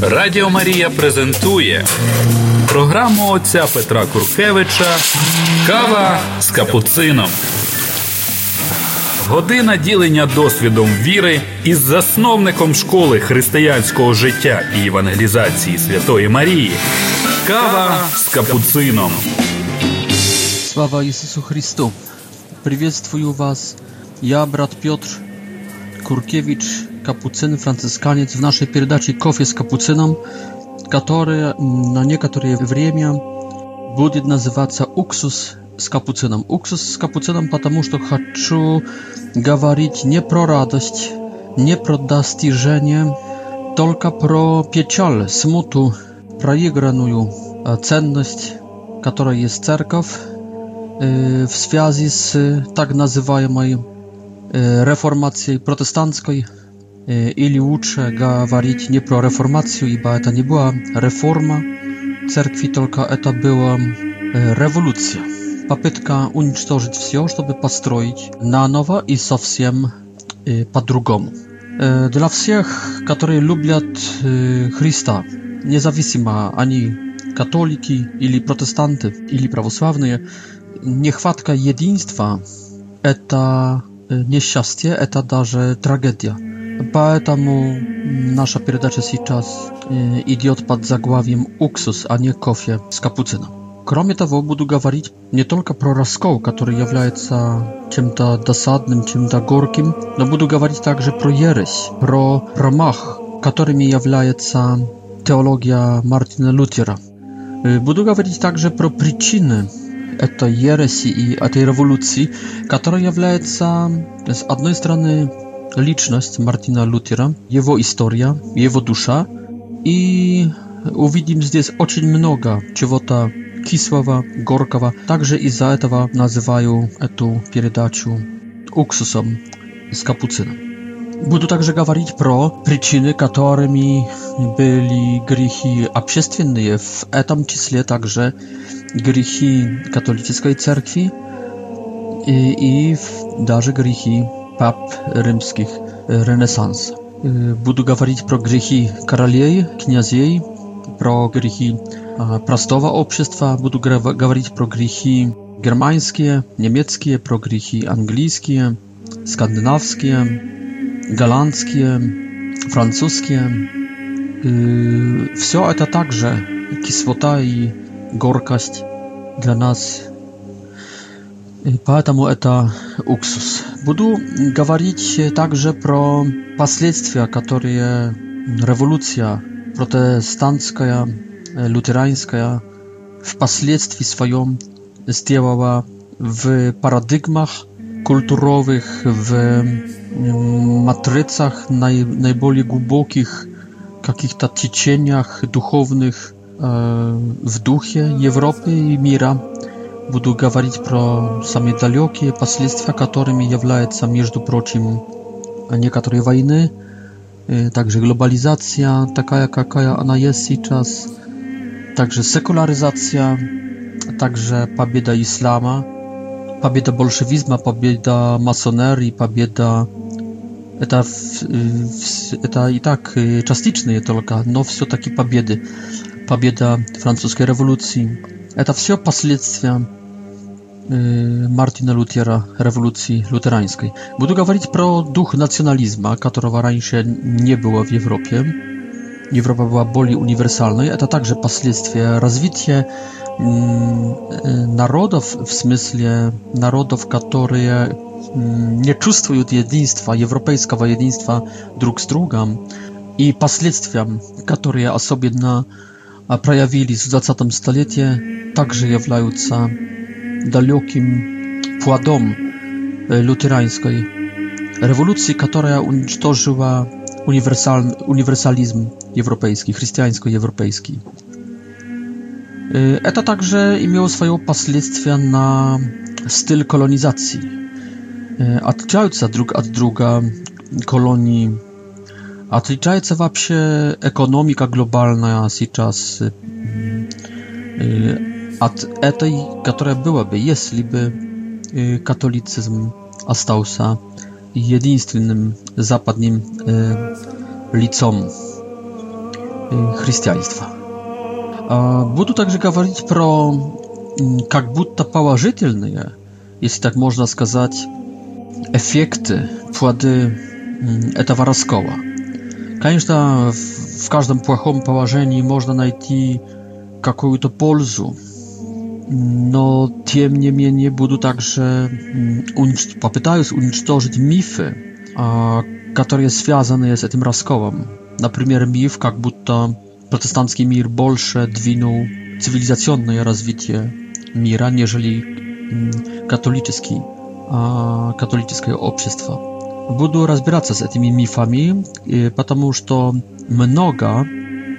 Радіо Марія презентує програму отця Петра Куркевича Кава з капуцином. Година ділення досвідом віри із засновником школи християнського життя і евангелізації Святої Марії. Кава з капуцином. Слава Ісусу Христу! Приветствую вас! Я брат Петр Куркевич. kapucyn, franciszkaniec w naszej передаче Kofie z kapucyną, który mm, na no niektóre w będzie nazywać się Uksus z kapucyną. Uksus z kapucyną, ponieważ chaczu mówić nie pro radość, nie pro dostrzeżenie, tylko pro pieczal, smutu, przegraną e, cenność, która jest cerkow e, w związku z e, tak nazywającą reformacją protestancką или лучше говорить не про реформацию, ибо это не была реформа церкви, только это была революция. Попытка уничтожить все, чтобы построить наново и совсем по-другому. Для всех, которые любят Христа, независимо они католики или протестанты или православные, нехватка единства – это несчастье, это даже трагедия. Поэтому наша передача сейчас идет под заглавием «Уксус, а не кофе с капуцином». Кроме того, буду говорить не только про раскол, который является чем-то досадным, чем-то горьким, но буду говорить также про ересь, про промах, которыми является теология Мартина Лютера. Буду говорить также про причины этой ереси и этой революции, которая является, с одной стороны, liczność Martina Luthera, его история, его душа. И увидим здесь очень много чего-то кислого, горького. Также из-за этого называю эту передачу уксусом с капуцином. Буду также говорить про причины, которыми были грехи общественные, в этом числе также грехи католической церкви и, и даже грехи pap rzymskich renesans. Y, będę mówić pro grzechy karaliej, kniazjej, pro grzechy prastowa obszestwa, będę mówić pro grzechy germańskie, niemieckie, pro grzechy angielskie, skandynawskie, galandzkie, francuskie. Y, Wszystko to także kisłota i gorkast dla nas Поэтому это уксус. Буду говорить также про последствия, которые революция протестантская, лютеранская впоследствии своем сделала в парадygmach kulturowych, w matrycach naj, najbardziej głębokich, каких-то течениях духовных w duchie Europy i mira буду говорить про самые далекие последствия, которыми являются, между прочим, некоторые войны, также глобализация, такая, какая она есть сейчас, также секуляризация, также победа ислама, победа большевизма, победа масонерии, победа... Это, это и так частичные только, но все-таки победы. Победа французской революции, Это все последствия э, Мартина Лютера, революции лютеранской. Буду говорить про дух национализма, которого раньше не было в Европе. Европа была более универсальной. Это также последствия развития народов, в смысле народов, которые не чувствуют единства, европейского единства друг с другом и последствиям, которые особенно проявились в 20 столетии, также являются далеким плодом лютеранской революции, которая уничтожила универсаль, универсализм европейский, христианско-европейский. Это также имело свое последствие на стиль колонизации. Отличаются друг от друга колонии отличается вообще экономика глобальная сейчас от этой, которая была бы, если бы католицизм остался единственным западным лицом христианства. Буду также говорить про как будто положительные, если так можно сказать, эффекты, плоды этого раскола. Конечно, в каждом плохом положении можно найти какую-то пользу, но тем не менее буду также унич... попытаюсь уничтожить мифы, которые связаны с этим расколом. Например, миф, как будто протестантский мир больше двинул цивилизационное развитие мира, нежели католический, католическое общество буду разбираться с этими мифами, потому что много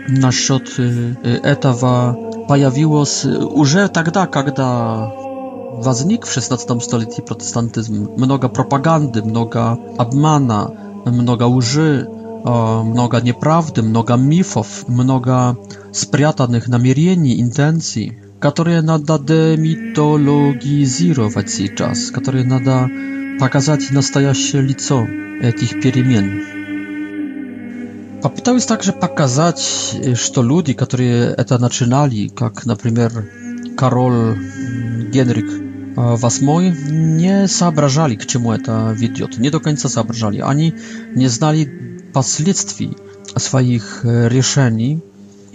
насчет этого появилось уже тогда, когда возник в XVI столетии протестантизм. Много пропаганды, много обмана, много лжи, много неправды, много мифов, много спрятанных намерений, интенций, которые надо демитологизировать сейчас, которые надо показать настоящее лицо этих перемен. Попытаюсь также показать, что люди, которые это начинали, как, например, король Генрих Восьмой не соображали, к чему это ведет, не до конца соображали. Они не знали последствий своих решений,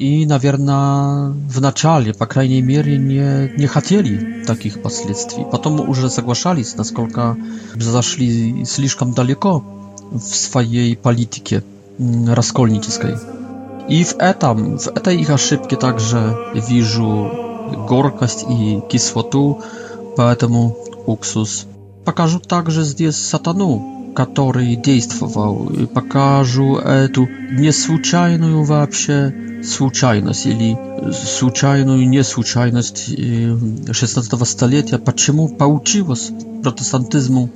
i nawierna w naczali, po krajniej mierze nie, nie chcieli takich последствий. Potem już zagłaszali, naskolka zaszli слишком daleko w swojej polityce mm, raskolnickiej. I w etam, w etej ich szybkie także widzę gorkość i kisłotu, poetemu uksus. Pokażę także zdjęcie satanu, который действовал, покажу эту неслучайную вообще случайность или случайную неслучайность 16 столетия, почему получилось протестантизму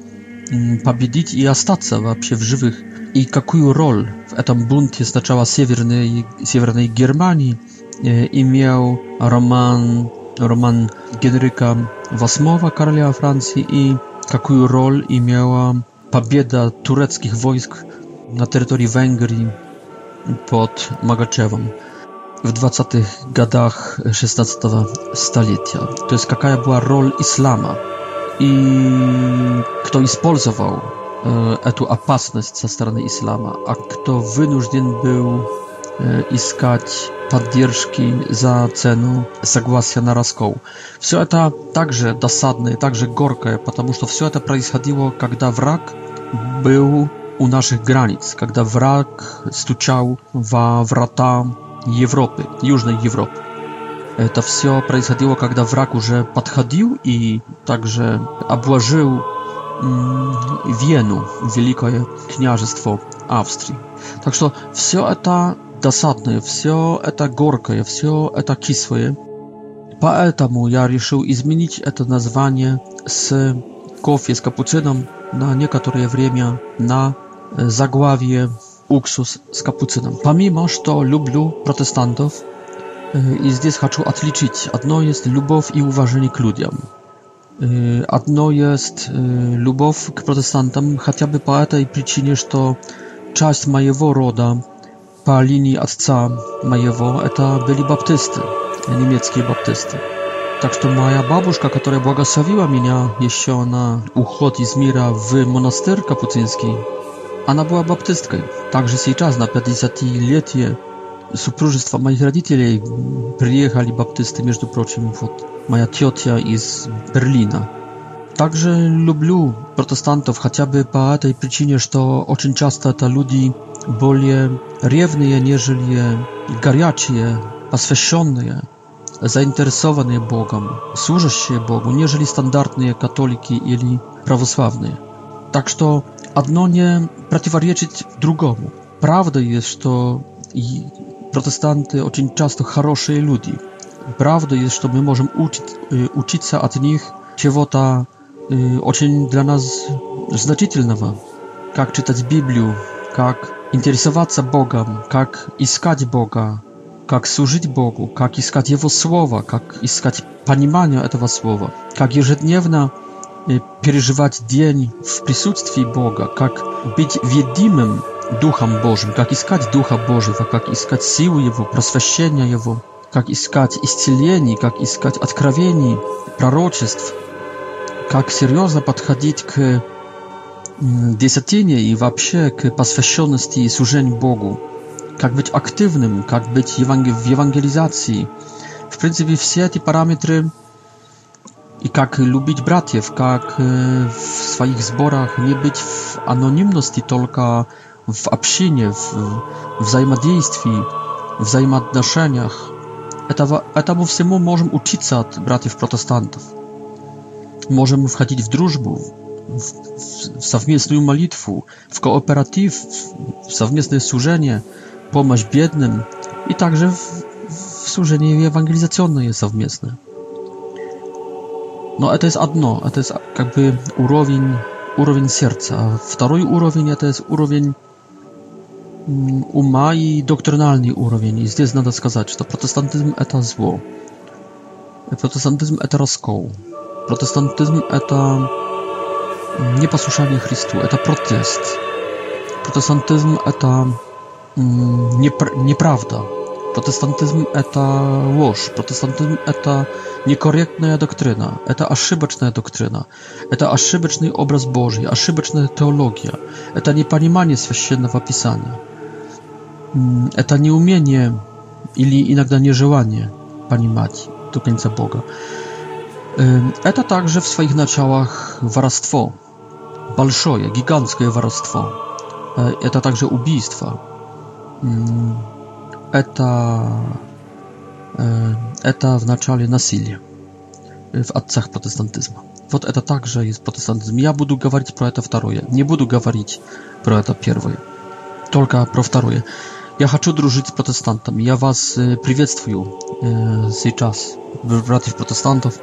победить и остаться вообще в живых, и какую роль в этом бунте сначала Северной, Северной Германии имел роман, роман Генрика VIII, короля Франции, и какую роль имела trwa bieda tureckich wojsk na terytorii Węgrii pod Magaczewem w 20 gadach XVI stulecia. To jest jaka była rola islama i kto использовал e, эту опасность strony Islama, a kto кто był i e, искать поддержки за цену согласия на раскол. Все это также досадно и также горкое, потому что все это происходило, когда враг был у наших границ, когда враг стучал во врата Европы, Южной Европы. Это все происходило, когда враг уже подходил и также обложил Вену, Великое княжество Австрии. Так что все это досадное, все это горькое, все это кислое. Поэтому я решил изменить это название с кофе с капуцином на некоторое время на заглавие уксус с капуцином. Помимо, что люблю протестантов, и здесь хочу отличить. Одно есть любовь и уважение к людям. Одно есть любовь к протестантам, хотя бы по этой причине, что часть моего рода Palini Atca Majewo, eta byli baptysty, niemieckie baptysty. Tak to moja babuszka, która błogosławiła mnie, jeśli ona uchodzi z Mira w monaster kapucyński, ona była baptystką. Także z jej czas, na 50 letie supróżystwa moich rodziców, przyjechali baptysty, między prosim, moja ciotia z Berlina. Także lubię protestantów, chociażby po tej przyczynie, że to oczyn często ta ludzi более ревные, нежели горячие, освященные, заинтересованные Богом, служащие Богу, нежели стандартные католики или православные. Так что одно не противоречит другому. Правда есть, что протестанты очень часто хорошие люди. Правда есть, что мы можем учить, учиться от них чего-то очень для нас значительного. Как читать Библию, как интересоваться Богом, как искать Бога, как служить Богу, как искать Его Слово, как искать понимание этого Слова, как ежедневно э, переживать день в присутствии Бога, как быть ведимым Духом Божьим, как искать Духа Божьего, как искать силу Его, просвещение Его, как искать исцелений, как искать откровений, пророчеств, как серьезно подходить к десятине и вообще к посвященности и служению Богу. Как быть активным, как быть в евангелизации. В принципе, все эти параметры и как любить братьев, как в своих сборах не быть в анонимности, только в общине, в взаимодействии, в взаимоотношениях. Этого, этому всему можем учиться от братьев-протестантов. Можем входить в дружбу, в, в совместную молитву, в кооператив, в совместное служение, помощь бедным и также в, в служение евангелизационное совместное. Но это есть одно, это есть как бы уровень, уровень сердца. А второй уровень это есть уровень ума и доктринальный уровень. И здесь надо сказать, что протестантизм это зло. Протестантизм это раскол. Протестантизм это nieposłuszanie Chrystu, to protest. Protestantyzm to mm, nieprawda. Protestantyzm to łoż. Protestantyzm to niekorrektna doktryna. To aszybeczna doktryna. To aszybeczny obraz Boży, aszybeczna teologia. To niepanimanie świętego pisania. Mm, to nieumienie, ili inaczej nieżyłanie pani mać do końca Boga. To także w swoich naciałach warstwo большое, гигантское воровство. Это также убийство. Это, это в начале насилие в отцах протестантизма. Вот это также есть протестантизм. Я буду говорить про это второе. Не буду говорить про это первое. Только про второе. Я хочу дружить с протестантами. Я вас приветствую сейчас, братьев протестантов.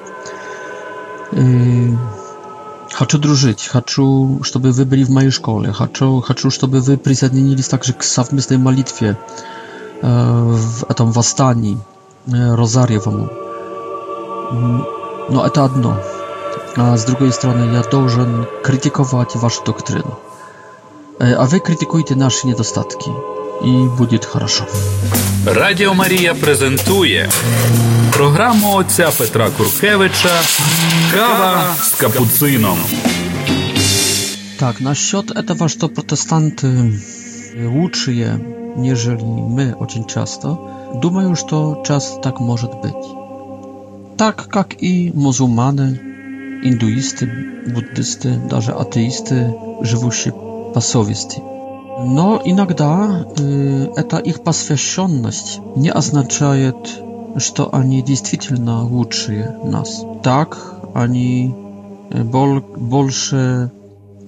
Хочу дружить, хочу, чтобы вы были в моей школе, хочу, хочу, чтобы вы присоединились также к совместной молитве э, в этом восстании э, Розарьевому. Но это одно. А с другой стороны, я должен критиковать вашу доктрину. А вы критикуете наши недостатки. и будет хорошо. Радіо Марія презентує програму отця Петра Куркевича Кава з капуцином. Так, насчет этого, что протестанты э, лучшие, нежели мы очень часто, думаю, что часто так может быть. Так как и мусульмане, индуисты, буддисты, даже атеисты, живущие по совести – Но иногда э, эта их посвященность не означает, что они действительно лучше нас. Так они бол больше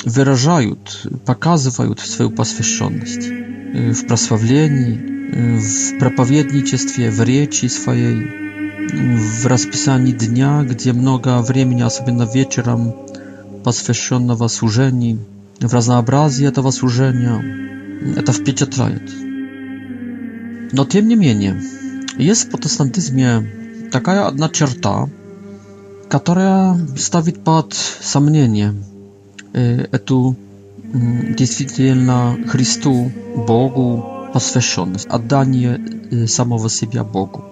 выражают, показывают свою посвященность э, в прославлении, э, в проповедничестве, в речи своей, в расписании дня, где много времени, особенно вечером, посвященного служению в разнообразии этого служения. Это в впечатляет. Но тем не менее, есть в протестантизме такая одна черта, которая ставит под сомнение эту действительно Христу, Богу посвященность, отдание самого себя Богу.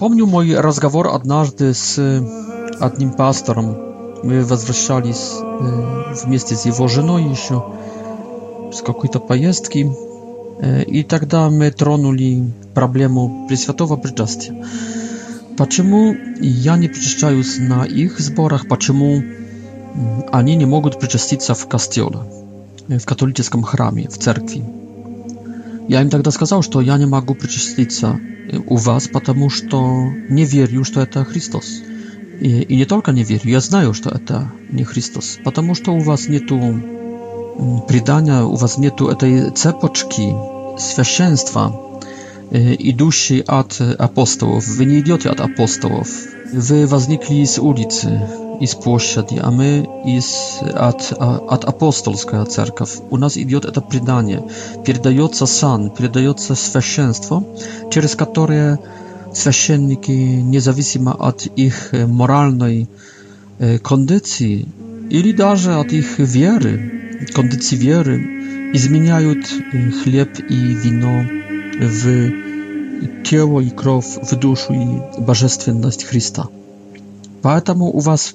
Помню мой разговор однажды с одним пастором Мы возвращались вместе с его женой еще с какой-то поездки, и тогда мы тронули проблему Пресвятого Причастия. Почему я не причащаюсь на их сборах, почему они не могут причаститься в костеле, в католическом храме, в церкви? Я им тогда сказал, что я не могу причаститься у вас, потому что не верю, что это Христос. I, nie tylko nie wierzę, ja znaję, że to nie Chrystus, ponieważ u was nie tu mm, przydania, u was nie tu tej cepoczki świeczeństwa y, idущей od apostołów. Wy nie idioty od apostołów. Wy wznikli z ulicy i z площади, a my z od, od apostolska cerkaw. U nas idzie to przydanie. Przedaje san, przedaje się święstwo, przez które Священники, независимо от их моральной kondycji или даже от их веры, kondycji wiery, изменяют хлеб и вино в тело и кровь, в душу и божественность Христа. Поэтому у вас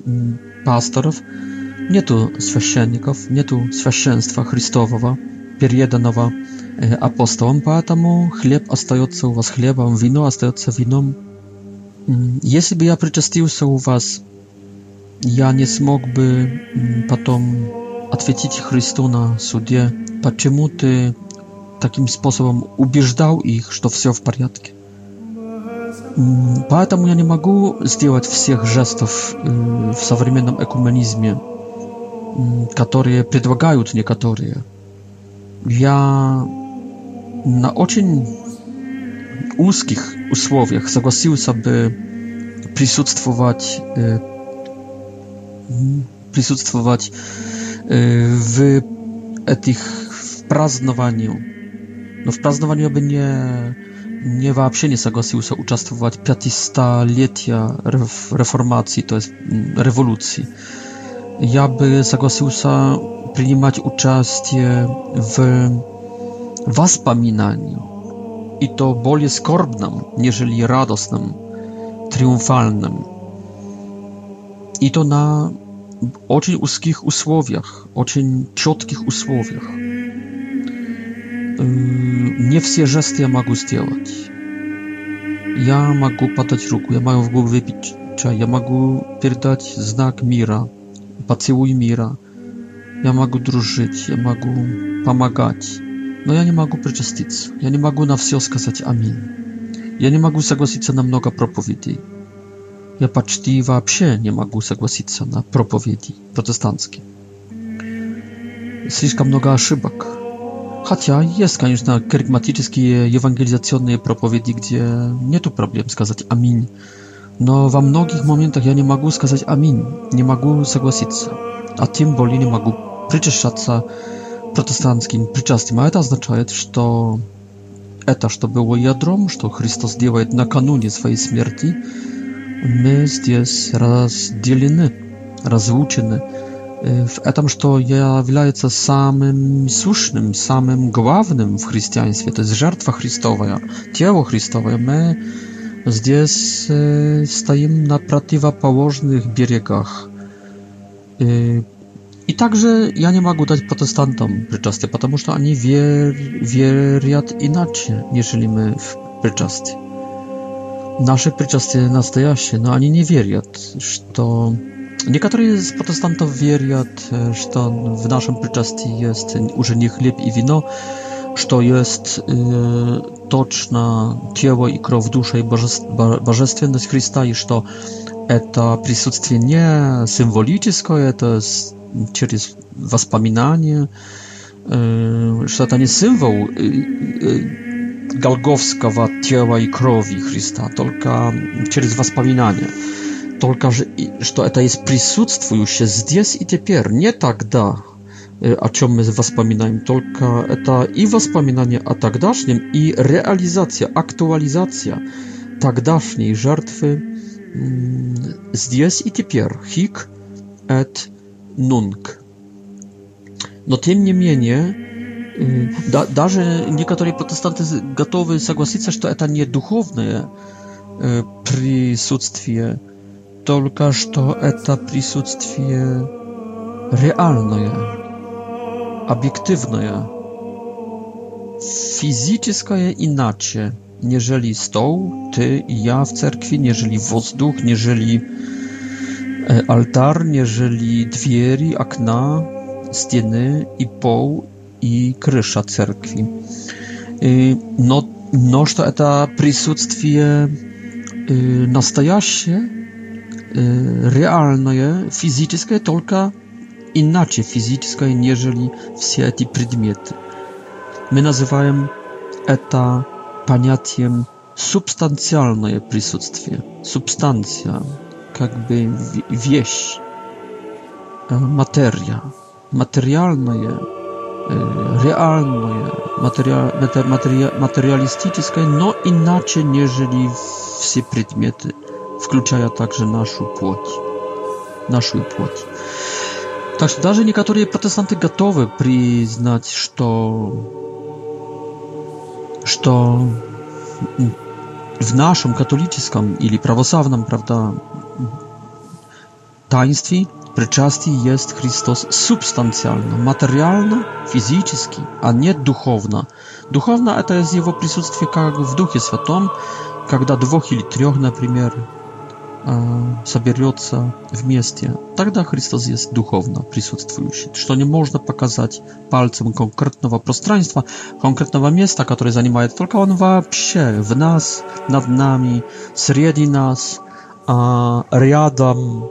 пасторов нету священников, нету священства Христового, переданного апостолом, поэтому хлеб остается у вас хлебом, вино остается вином. Если бы я причастился у вас, я не смог бы потом ответить Христу на суде, почему ты таким способом убеждал их, что все в порядке. Поэтому я не могу сделать всех жестов в современном экуменизме, которые предлагают некоторые. Я na oczyń uskich usłowiach zagłosił sobie prisutstwować y, prisutstwować y, w etich w praznowaniu no w praznowaniu aby nie nie wapsie nie zagłosił się uczestwować 500 letia reformacji to jest mm, rewolucji ja by zagłosił się przyjmować uczestnie w Воспоминаний. И то более скорбным, нежели радостным, триумфальным. И то на очень узких условиях, очень четких условиях. Не все жесты я могу сделать. Я могу подать руку, я могу в губы выпить чай, я могу передать знак мира, поцелуй мира. Я могу дружить, я могу помогать. Но я не могу причаститься, я не могу на все сказать «Аминь». Я не могу согласиться на много проповедей. Я почти вообще не могу согласиться на проповеди протестантские. Слишком много ошибок. Хотя есть, конечно, каригматические евангелизационные проповеди, где нету проблем сказать «Аминь». Но во многих моментах я не могу сказать «Аминь», не могу согласиться, а тем более не могу причащаться протестантским причастием. А это означает, что это, что было ядром, что Христос делает накануне своей смерти, мы здесь разделены, разлучены в этом, что является самым сущным, самым главным в христианстве, то есть жертва Христовая, тело Христовое, мы здесь стоим на противоположных берегах także ja nie mogę dać protestantom przyczasty, ponieważ oni wier, wierzą inaczej, niż żyliśmy w przyczasty. Nasze przyczasty nastają się, no oni nie wierzą, że... Niektórzy z protestantów wierzą, że w naszym przyczasty jest już chleb i wino, że jest e, y, toczna ciało i krew duszy i bożestwienność Chrysta i że to... Это e, nie не to jest через воспоминания. Что это не символ голговского тела и крови Христа, только через воспоминания. Только что это есть присутствующее здесь и теперь, не тогда, о чем мы воспоминаем, только это и воспоминание о тогдашнем, и реализация, актуализация тогдашней жертвы здесь и теперь. Хик et nunk. No tym niemniej, y, da, darze niektóre protestanty gotowy согласиться, że to nie duchowne e, присутствие, tylko że to eta присутствие realne, obiektywne, fizyczne inaczej, nieżeli stoł, ty i ja w cerkwi, nieżeli wozduch, nieżeli... Воздух, нежели... E, altar, jeżeli drzwi, akna, ściany i poł i krysza cerkwi. E, no, no, to eta присутствие настоящее, e, realne, fizyczne, tylko inaczej fizyczne, niżeli wszystkie te przedmioty. My nazywamy eta pojęciem substancjalne присутствие, substancja jakby wieś, e, materia, materialna je, realna materialne, realne, materialistyczne, no inaczej niżeli wszystkie przedmioty, wkluczają także naszą płoć, naszą płoć. Tak że nawet protestanty gotowe przyznać, że, że в нашем католическом или православном, правда, таинстве причастие есть Христос субстанциально, материально, физически, а не духовно. Духовно это из его присутствие как в Духе Святом, когда двух или трех, например, соберется вместе, тогда Христос есть духовно присутствующий, что не можно показать пальцем конкретного пространства, конкретного места, которое занимает, только он вообще в нас, над нами, среди нас, рядом.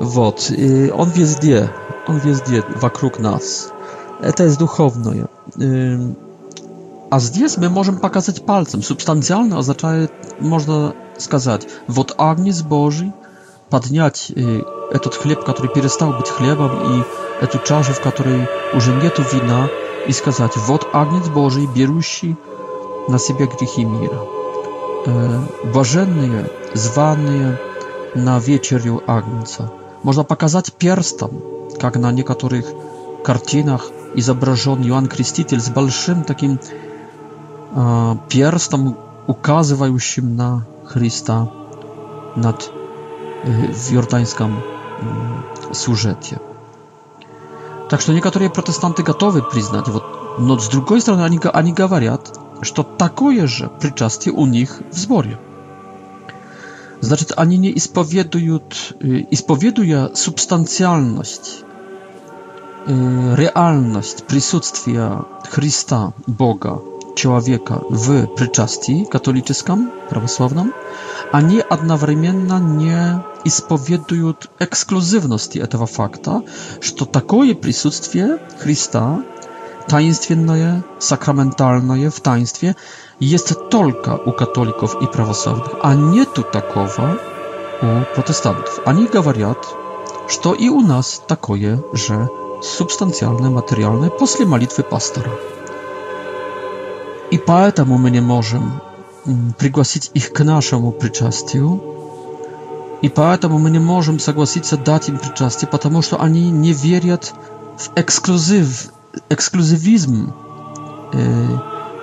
Вот, и он везде, он везде вокруг нас. Это есть духовное. А здесь мы можем показать пальцем. Субстанциально означает, можно сказать, вот агнец Божий, поднять э, этот хлеб, который перестал быть хлебом, и эту чашу, в которой уже нету вина, и сказать, вот агнец Божий, берущий на себя грехи мира. Э, блаженные, званые на вечерю агнца. Можно показать перстом, как на некоторых картинах изображен Иоанн Креститель с большим таким pierstom ukazywał się na Chrysta nad y, w jordańskim mm, służecie. Tak że niektórzy protestanty gotowi przyznać, вот, no z drugiej strony ani ani gawariat, że to takoje że przyczastie u nich w zborie. Znaczy ani nie ispowiedują y, ispowieduje substancjalność y, realność присутствия Chrysta Boga человека в причастии католическом, православном, они одновременно не исповедуют эксклюзивности этого факта, что такое присутствие Христа, таинственное, сакраментальное в таинстве, есть только у католиков и православных, а нету такого у протестантов. Они говорят, что и у нас такое же субстанциальное, материальное после молитвы пастора. И поэтому мы не можем пригласить их к нашему причастию. И поэтому мы не можем согласиться дать им причастие, потому что они не верят в эксклюзив, эксклюзивизм э,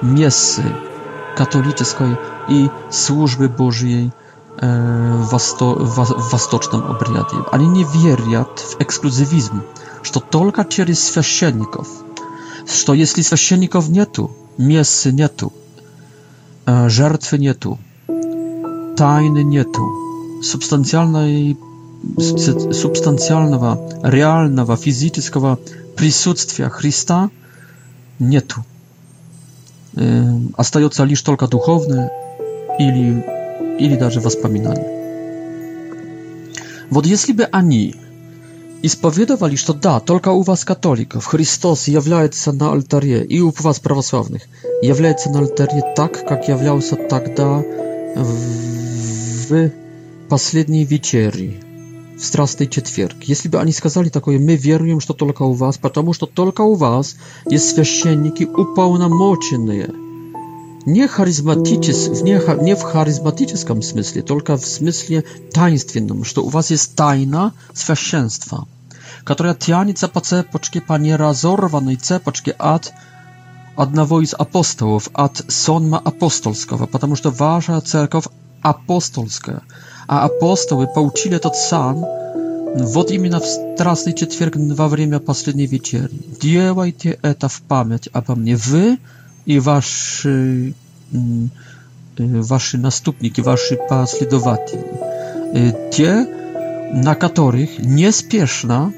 мессы католической и службы Божьей э, в, восто, в, в восточном обряде. Они не верят в эксклюзивизм, что только через священников, что если священников нету, Мессы нету, жертвы нету, тайны нету, субстанциальной, субстанциального, реального, физического присутствия Христа нету. Остается лишь только духовное или, или даже воспоминание. Вот если бы они исповедовали, что да, только у вас католиков Христос является на алтаре, и у вас православных является на алтаре так, как являлся тогда в, в последней вечере, в страстный четверг. Если бы они сказали такое, мы веруем, что только у вас, потому что только у вас есть священники уполномоченные – не, харизматичес, в не, не в харизматическом смысле, только в смысле таинственном, что у вас есть тайна священства которая тянется по цепочке по неразорванной цепочке от одного из апостолов, от сонма апостольского, потому что ваша церковь апостольская, а апостолы получили этот сан вот именно в Страстный четверг во время последней вечерни. Делайте это в память обо мне. Вы и ваши, ваши наступники, ваши последователи, те, на которых неспешно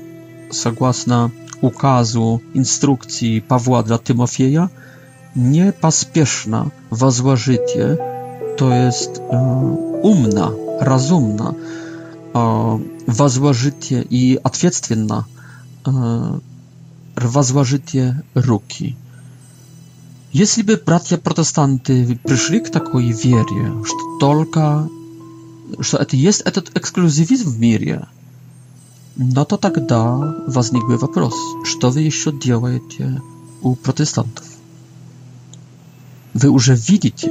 согласно указу, инструкции Павла для Тимофея, не поспешно возложите, то есть э, умно, разумно э, возложите и ответственно э, возложите руки. Если бы братья-протестанты пришли к такой вере, что только что это есть этот эксклюзивизм в мире, no to тогда возникает вопрос, что вы еще делаете у протестантов? Вы уже видите,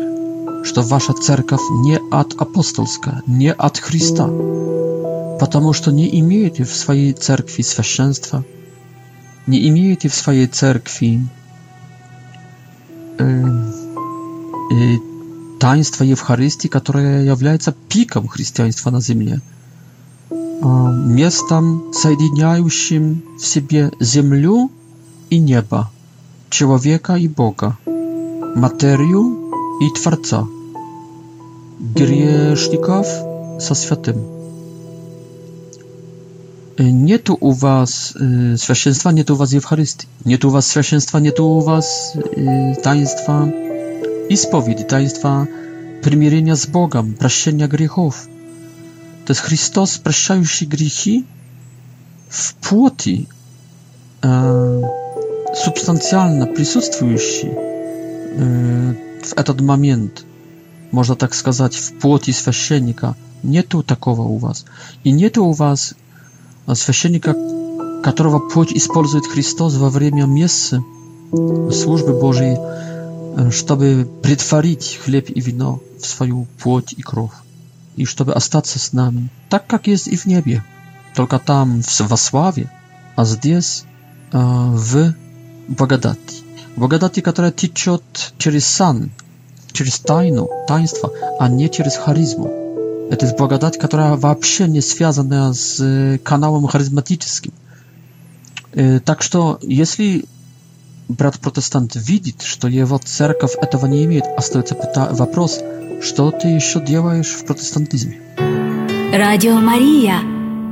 что ваша церковь не от апостольска, не от Христа, потому что не имеете в своей церкви священства, не имеете в своей церкви э, э, таинства Евхаристии, которое является пиком христианства на земле – местом, соединяющим в себе землю и небо, человека и Бога, материю и Творца, грешников со святым. Нет у вас э, священства, нет у вас Евхаристии, нет у вас священства, нет у вас э, таинства исповеди, таинства примирения с Богом, прощения грехов – То есть Христос, прощающий грехи, в плоти э, субстанциально присутствующий э, в этот момент, можно так сказать, в плоти священника, нету такого у вас. И нету у вас священника, которого плоть использует Христос во время мессы службы Божьей, чтобы притворить хлеб и вино в свою плоть и кровь. и чтобы остаться с нами, так как есть и в небе. Только там, в, во славе, а здесь, э, в благодати. Благодати, которая течет через сан, через тайну, таинство, а не через харизму. Это благодать, которая вообще не связана с каналом харизматическим. Так что, если брат-протестант видит, что его церковь этого не имеет, остается вопрос, Что ти ще ділаєш в протестантизмі? Радіо Марія.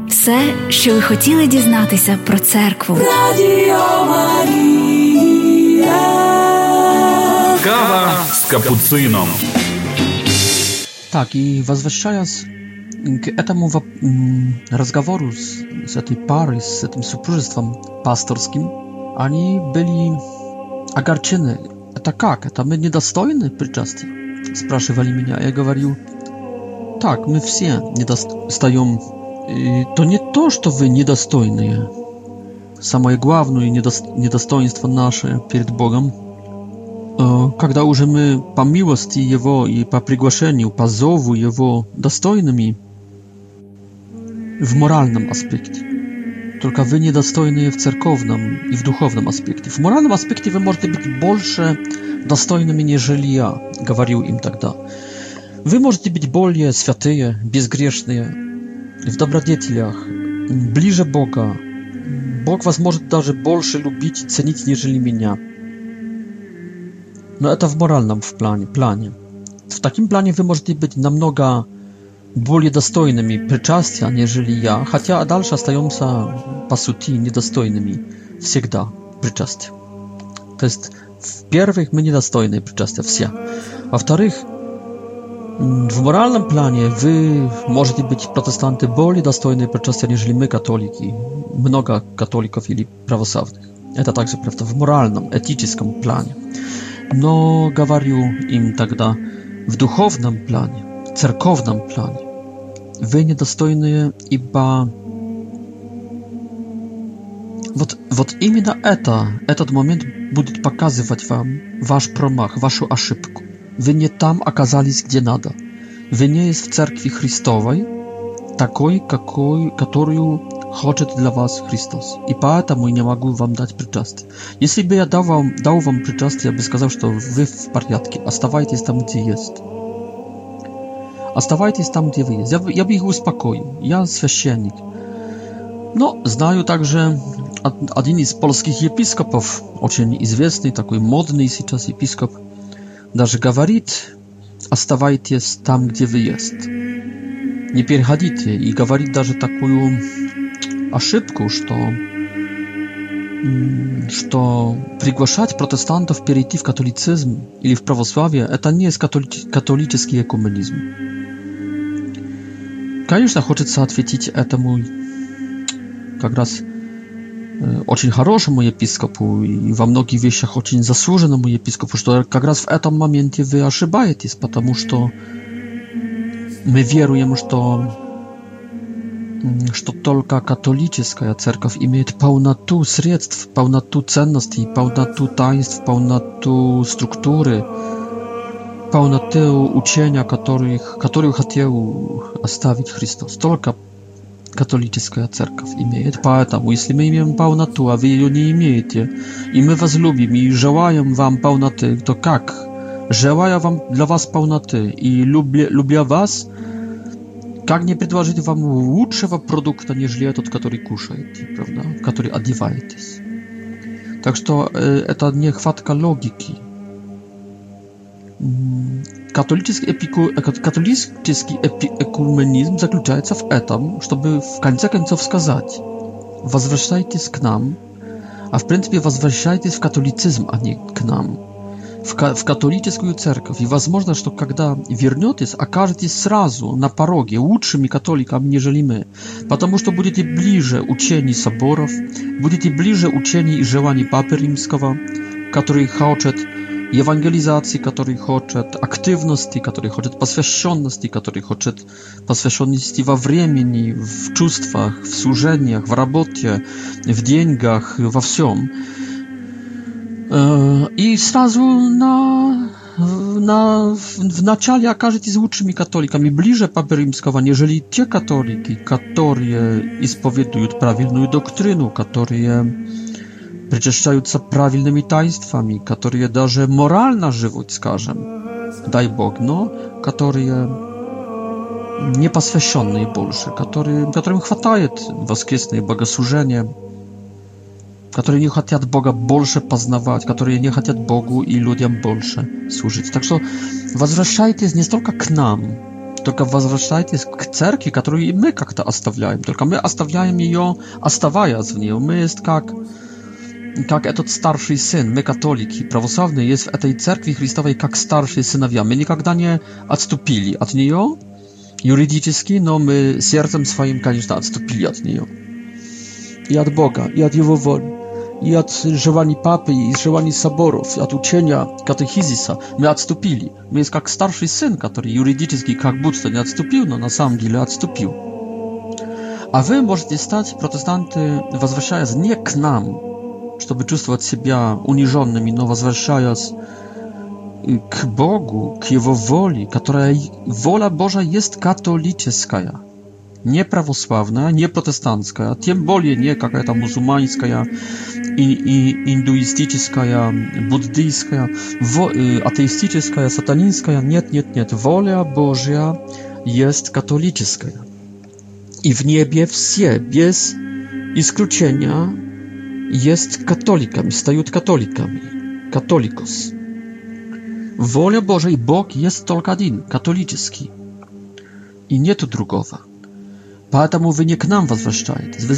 Все, що ви хотіли дізнатися про церкву. Радіо Марія. Кава з капуцином. Так, і возвращаясь к этому разговору с, с этой парой, с этим супружеством пасторским, они были огорчены. Это как? Это мы недостойны причастия? спрашивали меня. Я говорю, так, мы все недостаем. И то не то, что вы недостойные. Самое главное недост... недостоинство наше перед Богом, э, когда уже мы по милости Его и по приглашению, по зову Его достойными в моральном аспекте. Только вы недостойны в церковном и в духовном аспекте. В моральном аспекте вы можете быть больше достойными, нежели я», — говорил им тогда. «Вы можете быть более святые, безгрешные, в добродетелях, ближе Бога. Бог вас может даже больше любить и ценить, нежели меня». Но это в моральном в плане, плане. В таким плане вы можете быть намного более достойными причастия, нежели я, хотя дальше остаемся, по сути, недостойными всегда причастия. To jest Во-первых, мы недостойны причастия все. Во-вторых, в моральном плане вы можете быть протестанты более достойны причастия, нежели мы, католики. Много католиков или православных. Это также правда в моральном, этическом плане. Но говорю им тогда в духовном плане, церковном плане. Вы недостойные, ибо Вот, вот именно это, этот момент будет показывать вам ваш промах, вашу ошибку. Вы не там оказались, где надо. Вы не есть в Церкви Христовой, такой, какой, которую хочет для вас Христос. И поэтому не могу вам дать причастие. Если бы я дал вам, дал вам причастие, я бы сказал, что вы в порядке, оставайтесь там, где есть. Оставайтесь там, где вы есть. Я бы, я бы их успокоил. Я священник. Но знаю также один из польских епископов, очень известный, такой модный сейчас епископ, даже говорит, оставайтесь там, где вы есть. Не переходите. И говорит даже такую ошибку, что, что приглашать протестантов перейти в католицизм или в православие, это не есть католи католический экуменизм. Конечно, хочется ответить этому как раз очень хорошему епископу, и во многих вещах очень заслуженному епископу, что как раз в этом моменте вы ошибаетесь, потому что мы веруем, что, что только католическая церковь имеет полноту средств, полноту ценностей, полноту таинств, полноту структуры, полноту учения, которых, которую хотел оставить Христос. Только katolicka cerkwa imieje. Poetam, jeśli my imiemy pełna tu, a wy jej nie imiecie, i my was lubimy, i żałają wam pełna ty, to jak? Żałają wam dla was pełna ty, i lubię, lubię was, jak nie przedłożyć wam lepszego produktu, niż tot, który kuszajcie, prawda? Który odziewajcie. Także to, y, to niechwatka logiki. Mm, Katolicki, epiku, katolicki epi, ekumenizm zakluczajca w etam, żeby w końcu końców wskazać. Wazwraszajcie z k nam, a w pryncypie wazwraszajcie w katolicyzm, a nie k nam. W, ka, w katolicką I was można, że to kiedy wierniotys, a każdy srazu na parogie, lepszymi katolikami, niżeli my. Patomu, że to będziecie bliżej ucieni soborów, będziecie bliżej ucieni i żelani papy rzymskiego, który chaoczet евангелизации, который хочет, активности, который хочет, посвященности, который хочет, посвященности во времени, в чувствах, в служениях, в работе, в деньгах, во всем. I srazu na, na, w начале окажетесь лучшими католиками, ближе Папы Римского, нежели те католики, которые исповедуют правильную доктрину, которые причащаются правильными таинствами, которые даже морально живут, скажем. Дай Бог, но которые не посвященные больше, которые, которым хватает воскресные богослужения, которые не хотят Бога больше познавать, которые не хотят Богу и людям больше служить. Так что возвращайтесь не столько к нам, только возвращайтесь к церкви, которую мы как-то оставляем. Только мы оставляем ее, оставаясь в ней. Мы как jak этот starszy syn, my katoliki, prawosławny jest w tej cerkwi chrystowej jak starszy synowie. My никогда nie odstąpili od нее юридически, но мы сердцем своим, конечно, отступили от нее. И от Бога, и от Его воли, и от желаний Папы, и желаний соборов, от учения катехизиса мы отступили. Мы есть как старший сын, который юридически как будто не отступил, но на самом деле отступил. А вы можете стать протестанты, возвращаясь не к нам, чтобы чувствовать себя униженным и возвращаясь к Богу, к Его воле, которая воля Божья есть католическая, не православная, не протестантская, тем более не какая-то мусульманская и, и индуистическая, буддийская, во, атеистическая, сатанинская. Нет, нет, нет. Воля Божья есть католическая. И в небе все, без исключения, jest katolikami, stают katolikami. Katolikos. W wolę Bożej Bóg jest tylko один, katolicki. И нету другого. Поэтому вы не к нам возвращаетесь. Вы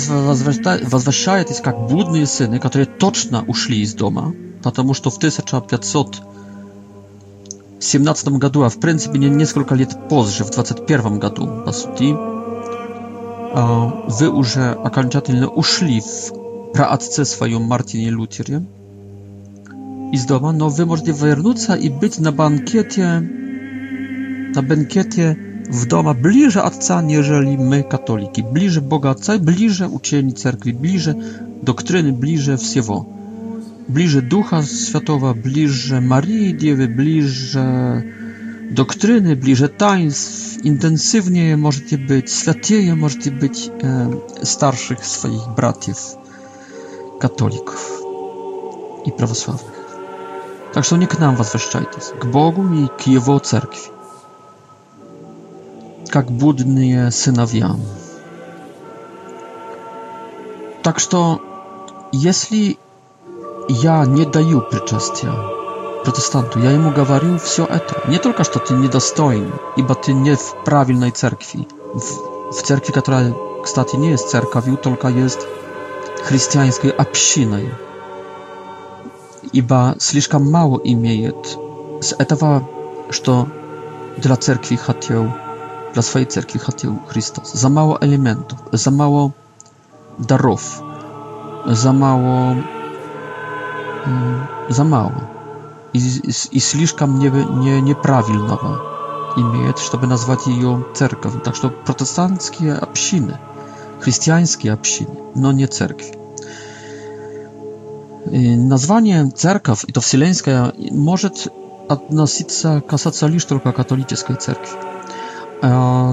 возвращаетесь как блудные сыны, которые точно ушли из дома, потому что в 1517 году, а в принципе несколько лет позже, в 21 году, по сути, вы уже окончательно ушли в праотце своем Мартине Лютере из дома, но вы можете вернуться i być na bankietie, na bankietie w domu bliżej Adca, nieżeli my, katoliki. Bliżej Boga Ojca, bliżej uczeni cerkwi, bliżej doktryny, bliżej wszystkiego. Bliżej Ducha światowa, bliżej Marii Diewy, bliżej doktryny, bliżej taństw. Intensywniej możecie być, światniej możecie być e, starszych swoich braciów katolików i prawosławnych. Tak że nie k was wreszcie, k Bogu i k Jego cerkwi. Jak budnie synowie. Tak że jeśli ja nie daję przyczestia protestantu, ja jemu mówił wszystko to, nie tylko, że ty nie i ba ty nie w prawilnej cerkwi, w, w cerkwi, która, kstati, nie jest cerkawią, tylko jest христианской общиной, ибо слишком мало имеет с этого, что dla cerkwi хотел, dla swojej cerkwi хотел Chrystus. Za mało elementów, za mało darów, za mało, za mało i, i, i слишком не, не, неправильного имеет, чтобы назвать ее церковью. Так что протестантские общины – a общiny, no nie cerkwi. Y, nazwanie cerkaw i to wsileńska może odnosić się kasacja lisz tylko katolickiej cerkwi.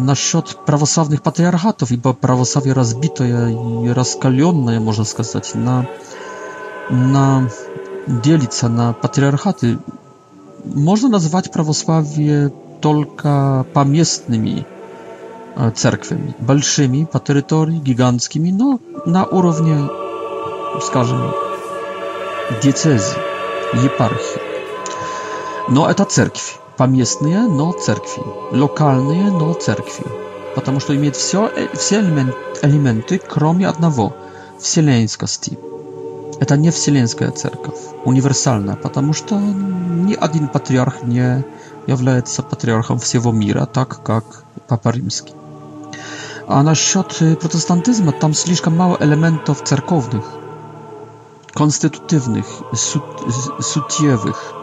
Na счет prawosławnych patriarchatów, i bo prawosławie rozbito i rozkalionne, można skazać na, na dzielica na patriarchaty, można nazwać prawosławie tylko pamiętnymi. А, церквями. Большими по территории, гигантскими, но на уровне, скажем, диецезии, епархии. Но это церкви. Поместные, но церкви. Локальные, но церкви. Потому что имеет все, э, все элемент, элементы, кроме одного – вселенскости. Это не вселенская церковь, универсальная, потому что ни один патриарх не является патриархом всего мира, так как Папа Римский. А насчет протестантизма там слишком мало элементов церковных, конститутивных, сут, сутьевых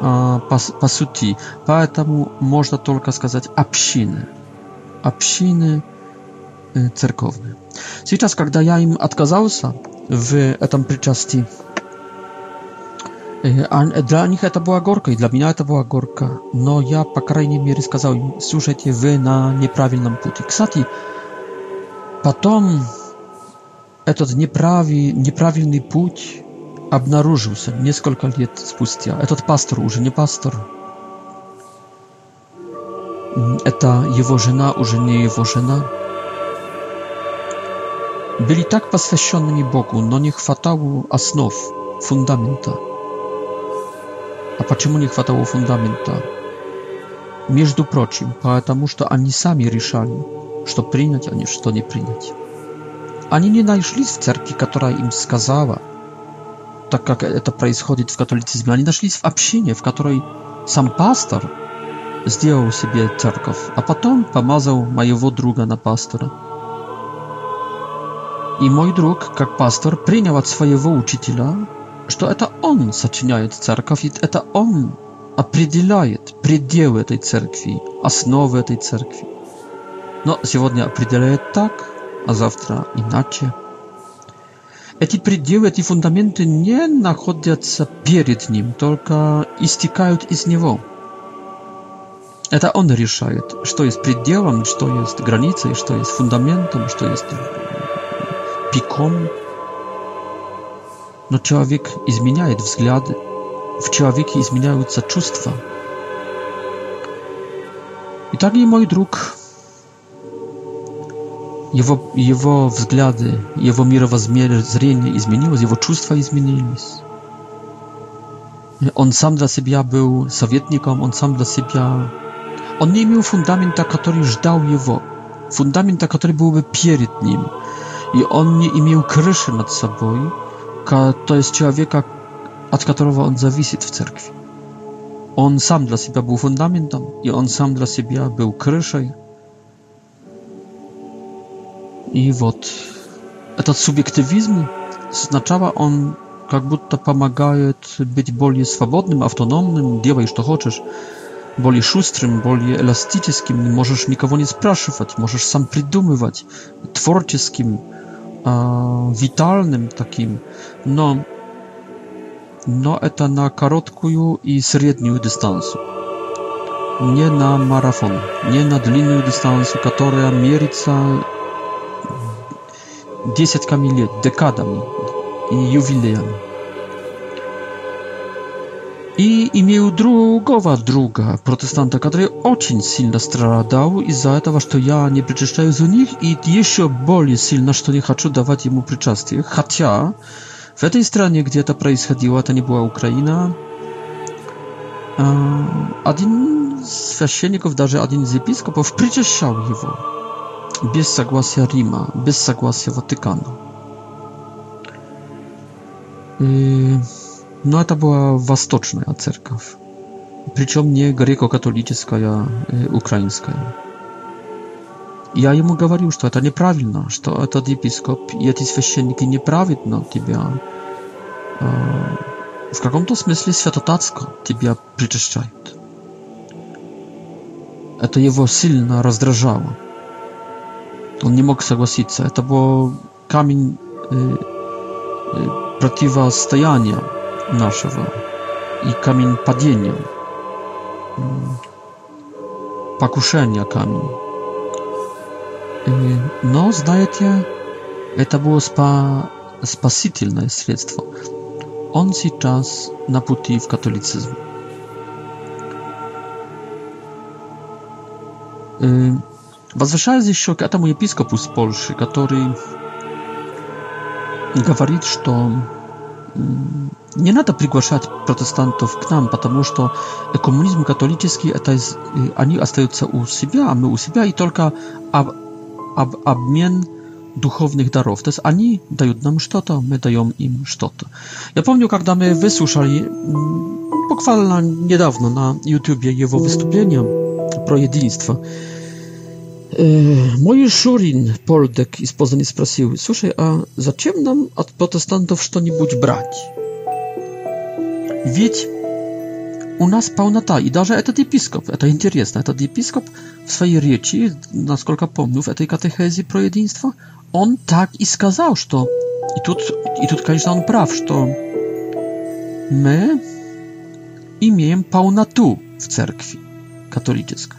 по, по сути. Поэтому можно только сказать общины. Общины церковные. Сейчас, когда я им отказался в этом причастии, Э, а, для них это была горка, и для меня это была горка. Но я, по крайней мере, сказал им, слушайте, вы на неправильном пути. Кстати, потом этот неправи, неправильный путь обнаружился несколько лет спустя. Этот пастор уже не пастор. Это его жена уже не его жена. Были так посвященными Богу, но не хватало основ, фундамента – а почему не хватало фундамента? Между прочим, потому что они сами решали, что принять, а не что не принять. Они не нашли в церкви, которая им сказала, так как это происходит в католицизме, они нашлись в общине, в которой сам пастор сделал себе церковь, а потом помазал моего друга на пастора. И мой друг, как пастор, принял от своего учителя что это он сочиняет церковь, и это он определяет пределы этой церкви, основы этой церкви. Но сегодня определяет так, а завтра иначе. Эти пределы, эти фундаменты не находятся перед ним, только истекают из него. Это он решает, что есть пределом, что есть границей, что есть фундаментом, что есть пиком, но человек изменяет взгляды, в человеке изменяются чувства. И дорогой мой друг, его, его взгляды, его мировоззрение изменилось, его чувства изменились. Он сам для себя был советником, он сам для себя... Он не имел фундамента, который ждал его, фундамента, который был бы перед ним. И он не имел крыши над собой, to jest człowiek, od on zawisi w cerkwi. On sam dla siebie był fundamentem i on sam dla siebie był kryszej. I wod. ten subiektywizm oznaczała on, jak to pomagaje być bardziej swobodnym, autonomnym, działaj, co chcesz, bardziej szustrym, bardziej elastycznym, możesz nikogo nie spraszywać, możesz sam przydumywać, twórczym, e, witalnym takim, no, no, to na krótką i średnią dystansu. Nie na marafon, nie na длинną dystansu, która mierzy się dziesiątkami lat, dekadami i jubilejami i imię drugowa druga protestanta, który ocień silna stradała i za to, że ja nie przyczyszczaję z nich i jeszcze boli silna, że nie chcę dawać mu przyczastie. Chacia, w tej stronie, gdzie ta praj praiska to nie była Ukraina, a jeden z świeckieników, darze, jeden z episkopów przyczyszczał go bez zagłasia Rima, bez zagłasia Watykanu. Y, no a to była a cerkaw. Przyciągnie nie greko-katolicka, ja y, ukraińska. Ja jemu mówił, że to nieprawidłowo, że ten episkop i te święcienniki nieprawidłowo no, ciebie w jakim to sensie światotacko ciebie przyczyszczają. To jego silna rozdrażało. On nie mógł zgodzić się. To był kamień y, y, нашего и камень падения, покушения камень. Но, знаете, это было спа спасительное средство. Он сейчас на пути в католицизм. Возвращаясь еще к этому епископу с Польши, который говорит, что Не надо приглашать протестантов к нам, потому что коммунизм католический, это они остаются у себя, а мы у себя, и только об, об, обмен духовных даров. То есть они дают нам что-то, мы даем им что-то. Я помню, когда мы выслушали буквально недавно на ютубе его выступление про единство, Мой Шурин Полдек из Poznań спросил, слушай, а зачем нам от протестантов что-нибудь брать? Ведь у нас полнота, и даже этот епископ, это интересно, этот епископ в своей речи, насколько помню, в этой катехезе про единство, он так и сказал, что... И тут, и тут конечно, он прав, что мы имеем полноту в церкви католической.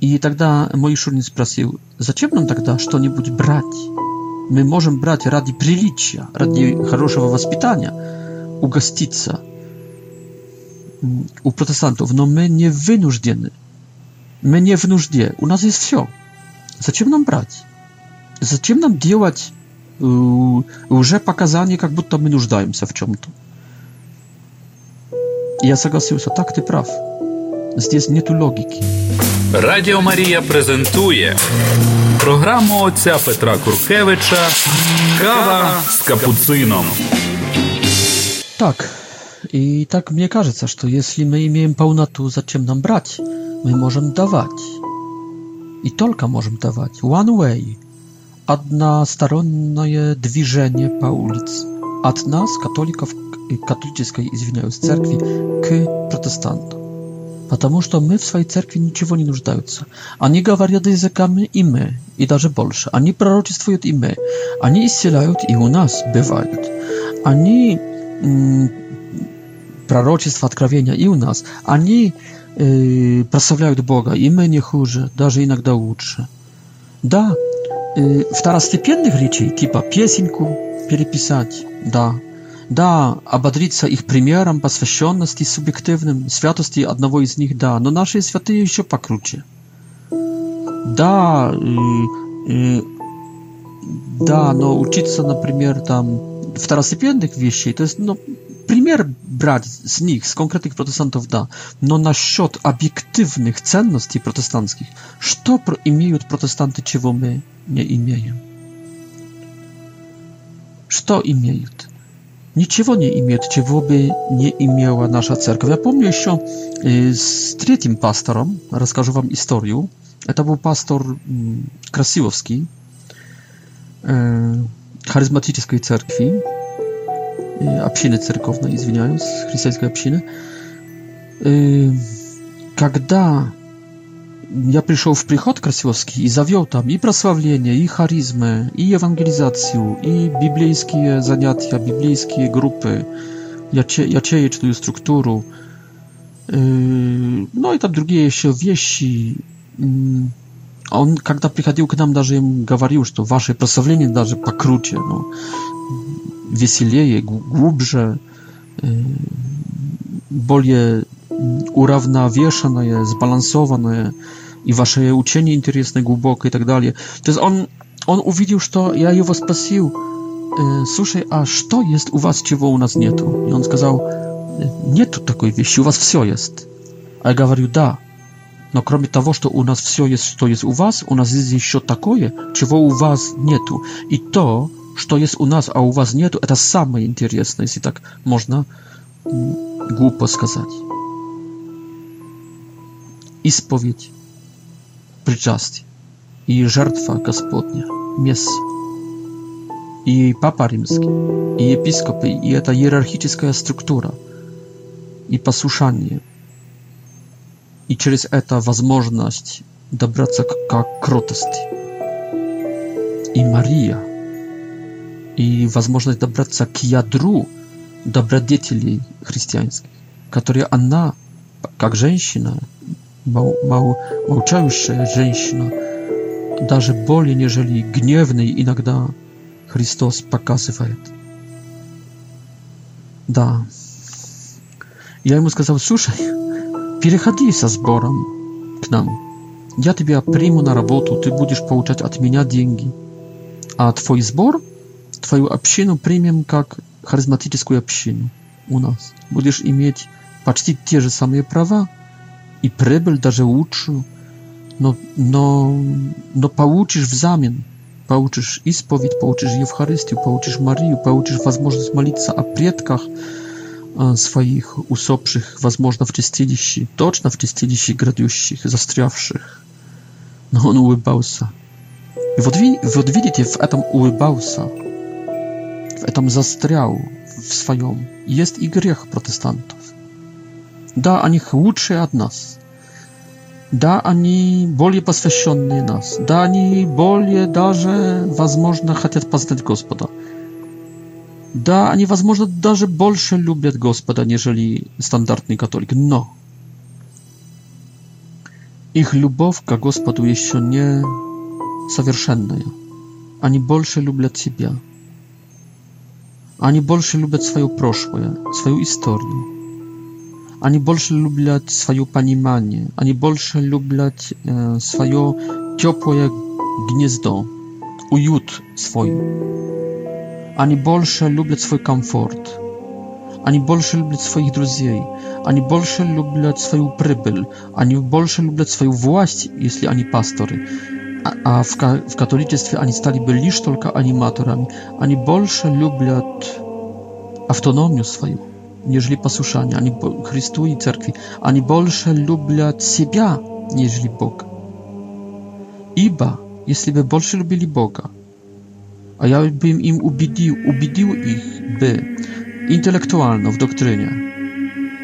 И тогда мой Шурин спросил, зачем нам тогда что-нибудь брать? Мы можем брать ради приличия, ради хорошего воспитания, ugostiца u protestantów, no my nie wynуждены. My nie w нужде. U nas jest все. Зачем нам брать? Зачем нам делать уже показания, как будто мы нуждаемся в чем-то? Я согласился, так ты прав. Здесь нету логики. Радіо Марія презентує програму отця Петра Куркевича Кава з капуцином. Tak. I tak мне кажется, что если мы имеем полноту, зачем нам брать? Мы можем давать. И только можем давать. One way. Одностороннее движение по улице. От нас, католиков, католической, извиняюсь, церкви, к протестантам. Потому что мы в своей церкви ничего не нуждаются. Они говорят языками и мы, и даже больше. Они пророчествуют и мы. Они исцеляют и у нас бывают. Они пророчества, откровения и у нас, они э, прославляют Бога, и мы не хуже, даже иногда лучше. Да, э, второстепенных речей, типа песенку переписать, да, да, ободриться их примером посвященности субъективным, святости одного из них, да, но наши святые еще покруче. Да, э, э, да, но учиться, например, там второстепенных вещей, то есть, ну, пример брать с них, с конкретных протестантов, да, но насчет объективных ценностей протестантских, что имеют протестанты, чего мы не имеем? Что имеют? Ничего не имеют, чего бы не имела наша церковь. Я помню еще с третьим пастором, расскажу вам историю, это был пастор Красиловский, charyzmatycznej cerkwi, apsiny cerkownej, izwiniając, chrystiańskiej apsiny. Kiedy ja przyszedł w przychod Krasiowski i zawiął tam i prosławienie, i charyzmę, i ewangelizację, i biblijskie zajęcia, biblijskie grupy, jaciejeczną strukturu, y, no i tam drugie jeszcze wiesi mm, он, когда приходил к нам, даже я ему говорил, что ваше прославление даже покруче, ну, веселее, глубже, более уравновешенное, сбалансованное, и ваше учение интересное, глубокое и так далее. То есть он, он увидел, что я его спросил, слушай, а что есть у вас, чего у нас нету? И он сказал, нету такой вещи, у вас все есть. А я говорю, да. Но кроме того, что у нас все есть, что есть у вас, у нас есть еще такое, чего у вас нету. И то, что есть у нас, а у вас нету, это самое интересное, если так можно глупо сказать. Исповедь, причастие и жертва Господня, месс. И Папа Римский, и епископы, и эта иерархическая структура, и послушание – и через это возможность добраться к, к кротости. И Мария, и возможность добраться к ядру добродетелей христианских, которые она, как женщина, мол, мол, молчающая женщина, даже более нежели гневный иногда Христос показывает. Да. Я ему сказал, слушай, Переходи со сбором к нам. Я тебя приму на работу, ты будешь получать от меня деньги. А твой сбор, твою общину примем как харизматическую общину у нас. Будешь иметь почти те же самые права и прибыль даже лучшую, но, но, но получишь взамен, получишь исповедь, получишь Евхаристию, получишь Марию, получишь возможность молиться о предках, swoich usopszych, возможно, w czystilisi, точно w czystilisi gradiuszych, zastrzawszych. No on ulubałsa. I вот, вот видите, w этом ulubałsa, w этом zastrzał w swoim, jest i grzech protestantów. Da, ani chłodsze od nas. Да, они более посвященные нас. Да, они более даже, возможно, хотят познать Господа. Да, они, возможно, даже больше любят Господа, нежели стандартный католик, но их любовь к Господу еще не совершенная. Они больше любят себя. Они больше любят свое прошлое, свою историю. Они больше любят свое понимание. Они больше любят э, свое теплое гнездо, уют свой. Ani больше любят свой комфорт. Они больше любят своих друзей. Они больше любят свою прибыль. Они больше любят свою власть, если они пасторы. А, а в, в католичестве они стали бы лишь только аниматорами. Они больше любят автономию свою, нежели послушание они, Христу и Церкви. Они больше любят себя, нежели Бога. Ибо, если бы больше любили Бога, a ja bym im ubidził, ubidził ich, by intelektualno w doktrynie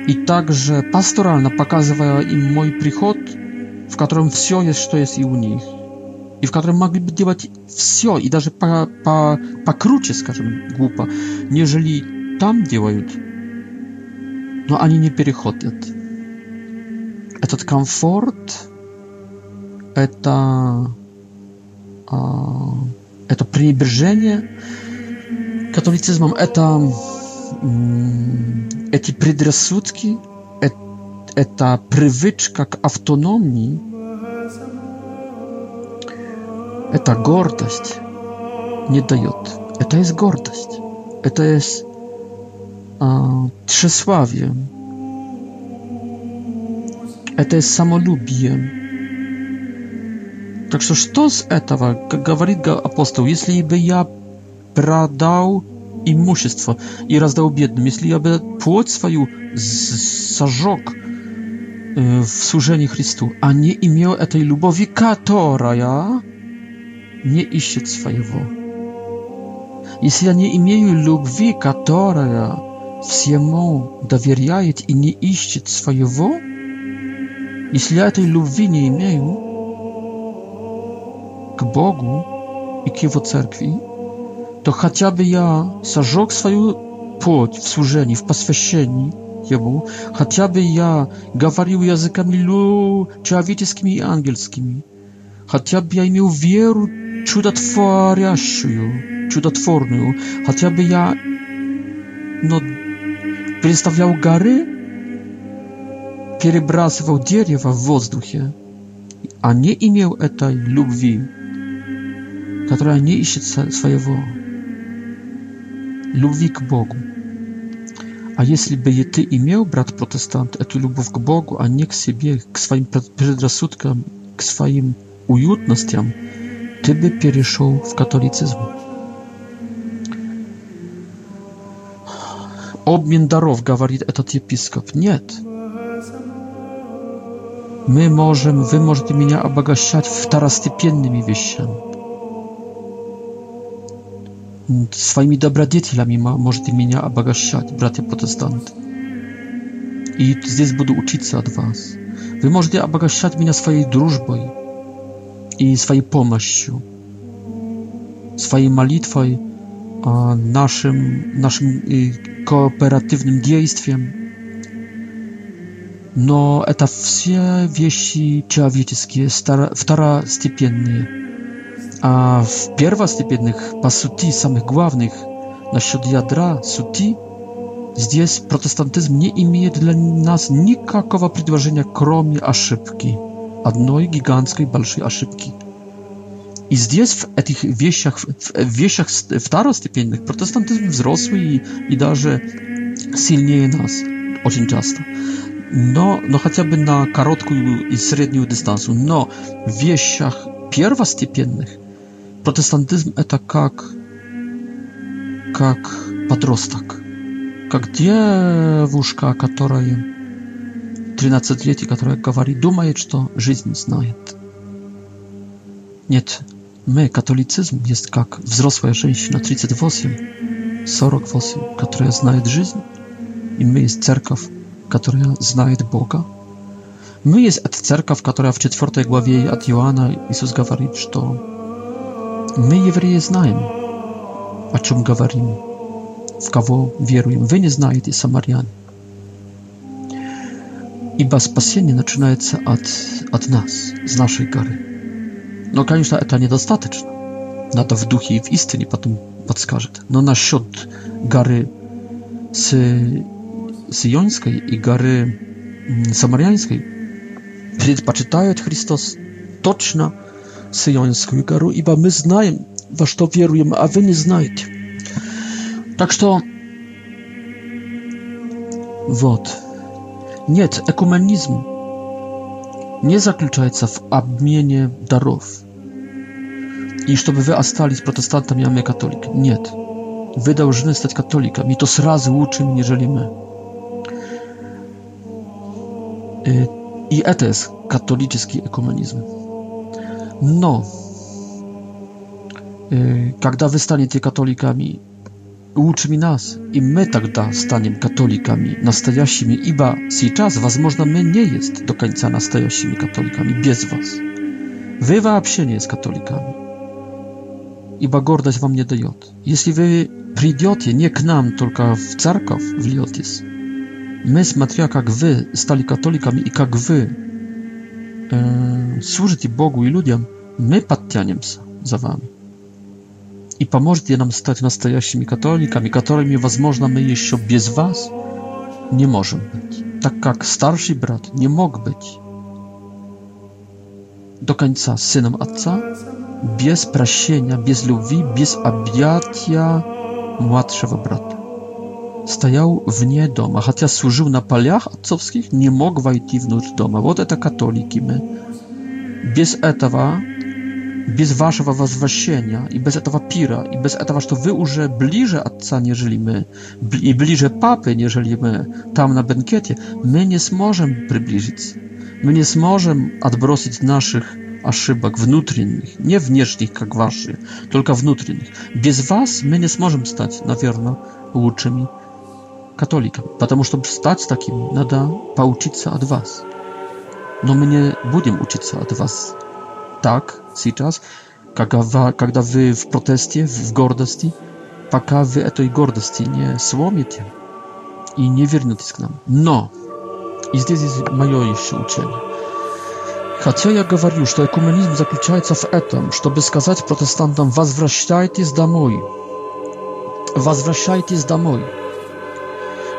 i także pastoralna pokazywała im mój przychod, w którym wszystko jest, co jest i u nich i w którym mogliby działać wszystko i nawet po, po, po krócie, skażę, głupa, jeżeli tam działają, no ani nie przechodzą. Этот комфорт, это... А... это пренебрежение католицизмом, это эти предрассудки, это, привычка к автономии, это гордость не дает. Это есть гордость. Это есть а, тщеславие. Это есть самолюбие. Так что что с этого, как говорит апостол, если бы я продал имущество и раздал бедным, если я бы плоть свою сожег в служении Христу, а не имел этой любови, которая не ищет своего. Если я не имею любви, которая всему доверяет и не ищет своего, если я этой любви не имею, к Богу и к Его церкви, то хотя бы я сожег свою плоть в служении, в посвящении Ему, хотя бы я говорил языками человеческими и ангельскими, хотя бы я имел веру чудотворящую, чудотворную, хотя бы я но переставлял горы, перебрасывал дерево в воздухе, а не имел этой любви которая не ищет своего любви к Богу. А если бы и ты имел, брат-протестант, эту любовь к Богу, а не к себе, к своим предрассудкам, к своим уютностям, ты бы перешел в католицизм. Обмен даров, говорит этот епископ. Нет. Мы можем, вы можете меня обогащать второстепенными вещами swoimi добродетелями может меня обогащать, братья-протестанты. И здесь буду учиться от вас. Вы можете обогащать меня своей дружбой и своей помощью, своей молитвой, нашим, нашим кооперативным действием. Но это все вещи человеческие, второстепенные. А в первостепенных, по сути, самых главных, насчет ядра сути, здесь протестантизм не имеет для нас никакого предложения, кроме ошибки. Одной гигантской большой ошибки. И здесь, в этих вещах, в вещах второстепенных, протестантизм взрослый и, и даже сильнее нас очень часто. Но, но хотя бы на короткую и среднюю дистанцию. Но в вещах первостепенных Протестантизм — это как... как подросток. Как девушка, которая 13-летний, которая говорит, думает, что жизнь знает. Нет, мы, католицизм, есть как взрослая женщина 38, 48, которая знает жизнь, и мы есть церковь, которая знает Бога. Мы есть от церковь, которая в 4 главе от Иоанна Иисус говорит, что Мы, евреи, знаем, о чем говорим, в кого веруем. Вы не знаете, самарян. Ибо спасение начинается от, от нас, с нашей горы. Но, конечно, это недостаточно. Надо в духе и в истине потом подскажет. Но насчет горы с Сионской и горы Самарянской предпочитает Христос точно сионскую гору, ибо мы знаем, во что веруем, а вы не знаете. Так что вот. Нет, экуменизм не заключается в обмене даров. И чтобы вы остались протестантами, а мы католиками. Нет. Вы должны стать католиками. И то сразу лучше, нежели мы. И это есть католический экуменизм. Но когда вы станете католиками, Учми нас, и мы тогда станем католиками настоящими, ибо сейчас, возможно, мы не есть до конца настоящими католиками без вас. Вы вообще не есть католиками, ибо гордость вам не дает. Если вы придете не к нам, только в церковь вльетесь, мы, смотря как вы стали католиками и как вы e, służyć Bogu i ludziom, my podtianiemy za wami. I pomożecie nam stać настоящими katolikami, którymi, возможно, my jeszcze bez was nie możemy być. Tak jak starszy brat nie mógł być do końca synem ojca, bez prasienia, bez lubi, bez objęcia młodszego brata стоял вне дома, хотя служил на полях отцовских, не мог войти внутрь дома. Вот это католики мы. Без этого, без вашего возвращения, и без этого пира, и без этого, что вы уже ближе отца, нежели мы, и ближе папы, нежели мы, там на бенкете, мы не сможем приблизиться. Мы не сможем отбросить наших ошибок внутренних, не внешних, как ваши, только внутренних. Без вас мы не сможем стать, наверное, лучшими католиком, потому чтобы стать таким, надо поучиться от вас. Но мы не будем учиться от вас так сейчас, когда, когда вы в протесте, в гордости, пока вы этой гордости не сломите и не вернетесь к нам. Но, и здесь есть мое еще учение, Хотя я говорю, что экуменизм заключается в этом, чтобы сказать протестантам «возвращайтесь домой», «возвращайтесь домой»,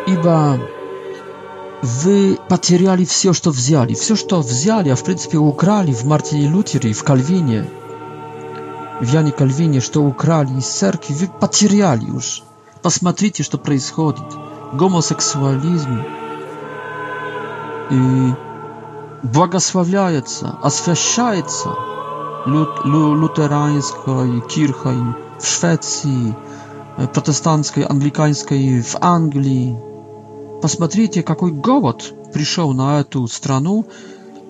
ибо вы потеряли все, что взяли. Все, что взяли, а в принципе украли в Мартине Лютере, в Кальвине, в Яне Кальвине, что украли из церкви, вы потеряли уж. Посмотрите, что происходит. Гомосексуализм и благословляется, освящается лют, лю, лютеранской кирхой в Швеции, протестантской, англиканской в Англии, Посмотрите, какой голод пришел на эту страну,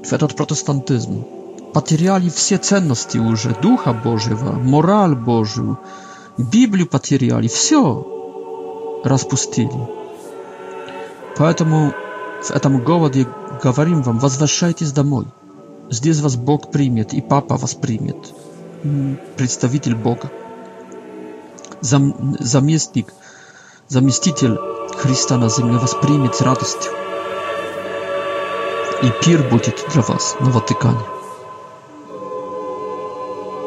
в этот протестантизм. Потеряли все ценности уже, Духа Божьего, мораль Божью, Библию потеряли, все распустили. Поэтому в этом голоде говорим вам, возвращайтесь домой. Здесь вас Бог примет, и Папа вас примет, представитель Бога, зам, заместник заместитель Христа на земле воспримет с радостью. И пир будет для вас на Ватикане.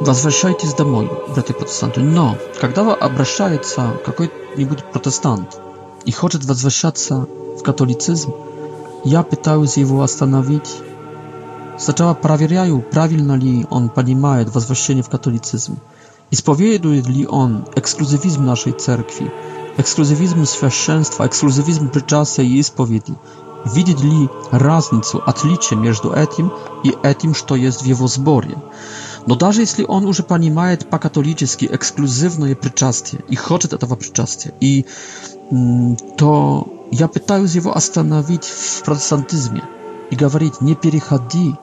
Возвращайтесь домой, братья протестанты. Но, когда обращается какой-нибудь протестант и хочет возвращаться в католицизм, я пытаюсь его остановить. Сначала проверяю, правильно ли он понимает возвращение в католицизм. Исповедует ли он эксклюзивизм нашей церкви, ekskluzywizm z świeższeństwa, ekskluzywizm przyczasia i spowiedzi. Widzieć li różnicę, odlicie między etym i etym, co jest wiewo jego zborie. No, nawet jeśli on już panimaje po katolicki ekskluzywne przyczastie i chce tego przyczastia, i mm, to ja pytam z jego zastanowić w protestantyzmie i mówić, nie przechodzi,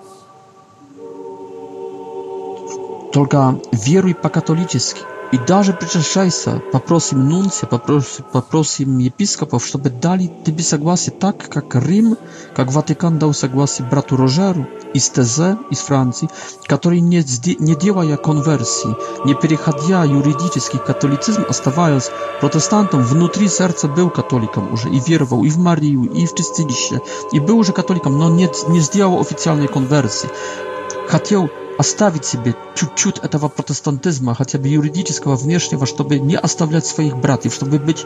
tylko wieruj po katolicki. И даже причащай попросим нунция, попросим, попросим епископов, чтобы дали тебе согласие так, как Рим, как Ватикан дал согласие брату Рожеру из ТЗ, из Франции, который, не, не делая конверсии, не переходя юридический католицизм, оставаясь протестантом, внутри сердца был католиком уже и веровал и в Марию, и в Чистилище, и был уже католиком, но не, не сделал официальной конверсии. Хотел оставить себе чуть-чуть этого протестантизма, хотя бы юридического, внешнего, чтобы не оставлять своих братьев, чтобы быть,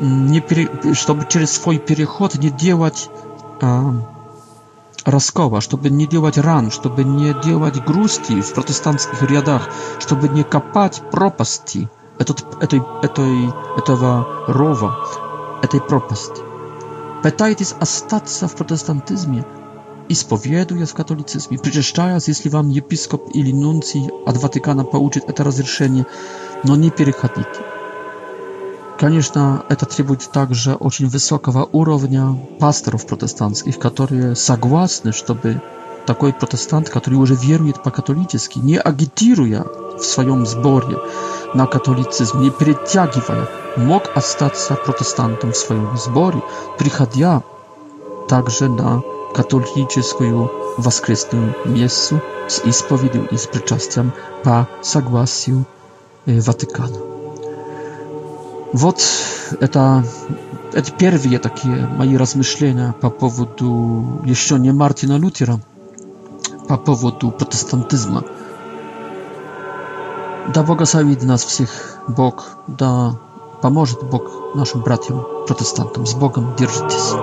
не пере, чтобы через свой переход не делать э, раскола, чтобы не делать ран, чтобы не делать грусти в протестантских рядах, чтобы не копать пропасти этот, этой, этой, этого рова, этой пропасти. Пытайтесь остаться в протестантизме, исповедуясь в католицизме, причащаясь, если вам епископ или нунций от Ватикана получит это разрешение, но не переходите. Конечно, это требует также очень высокого уровня пасторов протестантских, которые согласны, чтобы такой протестант, который уже верует по-католически, не агитируя в своем сборе на католицизм, не перетягивая, мог остаться протестантом в своем сборе, приходя также на католическую воскресную мессу с исповедью и с причастием по согласию Ватикана. Вот это, это первые такие мои размышления по поводу еще не Мартина Лютера, по поводу протестантизма. Да благословит нас всех Бог, да поможет Бог нашим братьям протестантам. С Богом держитесь.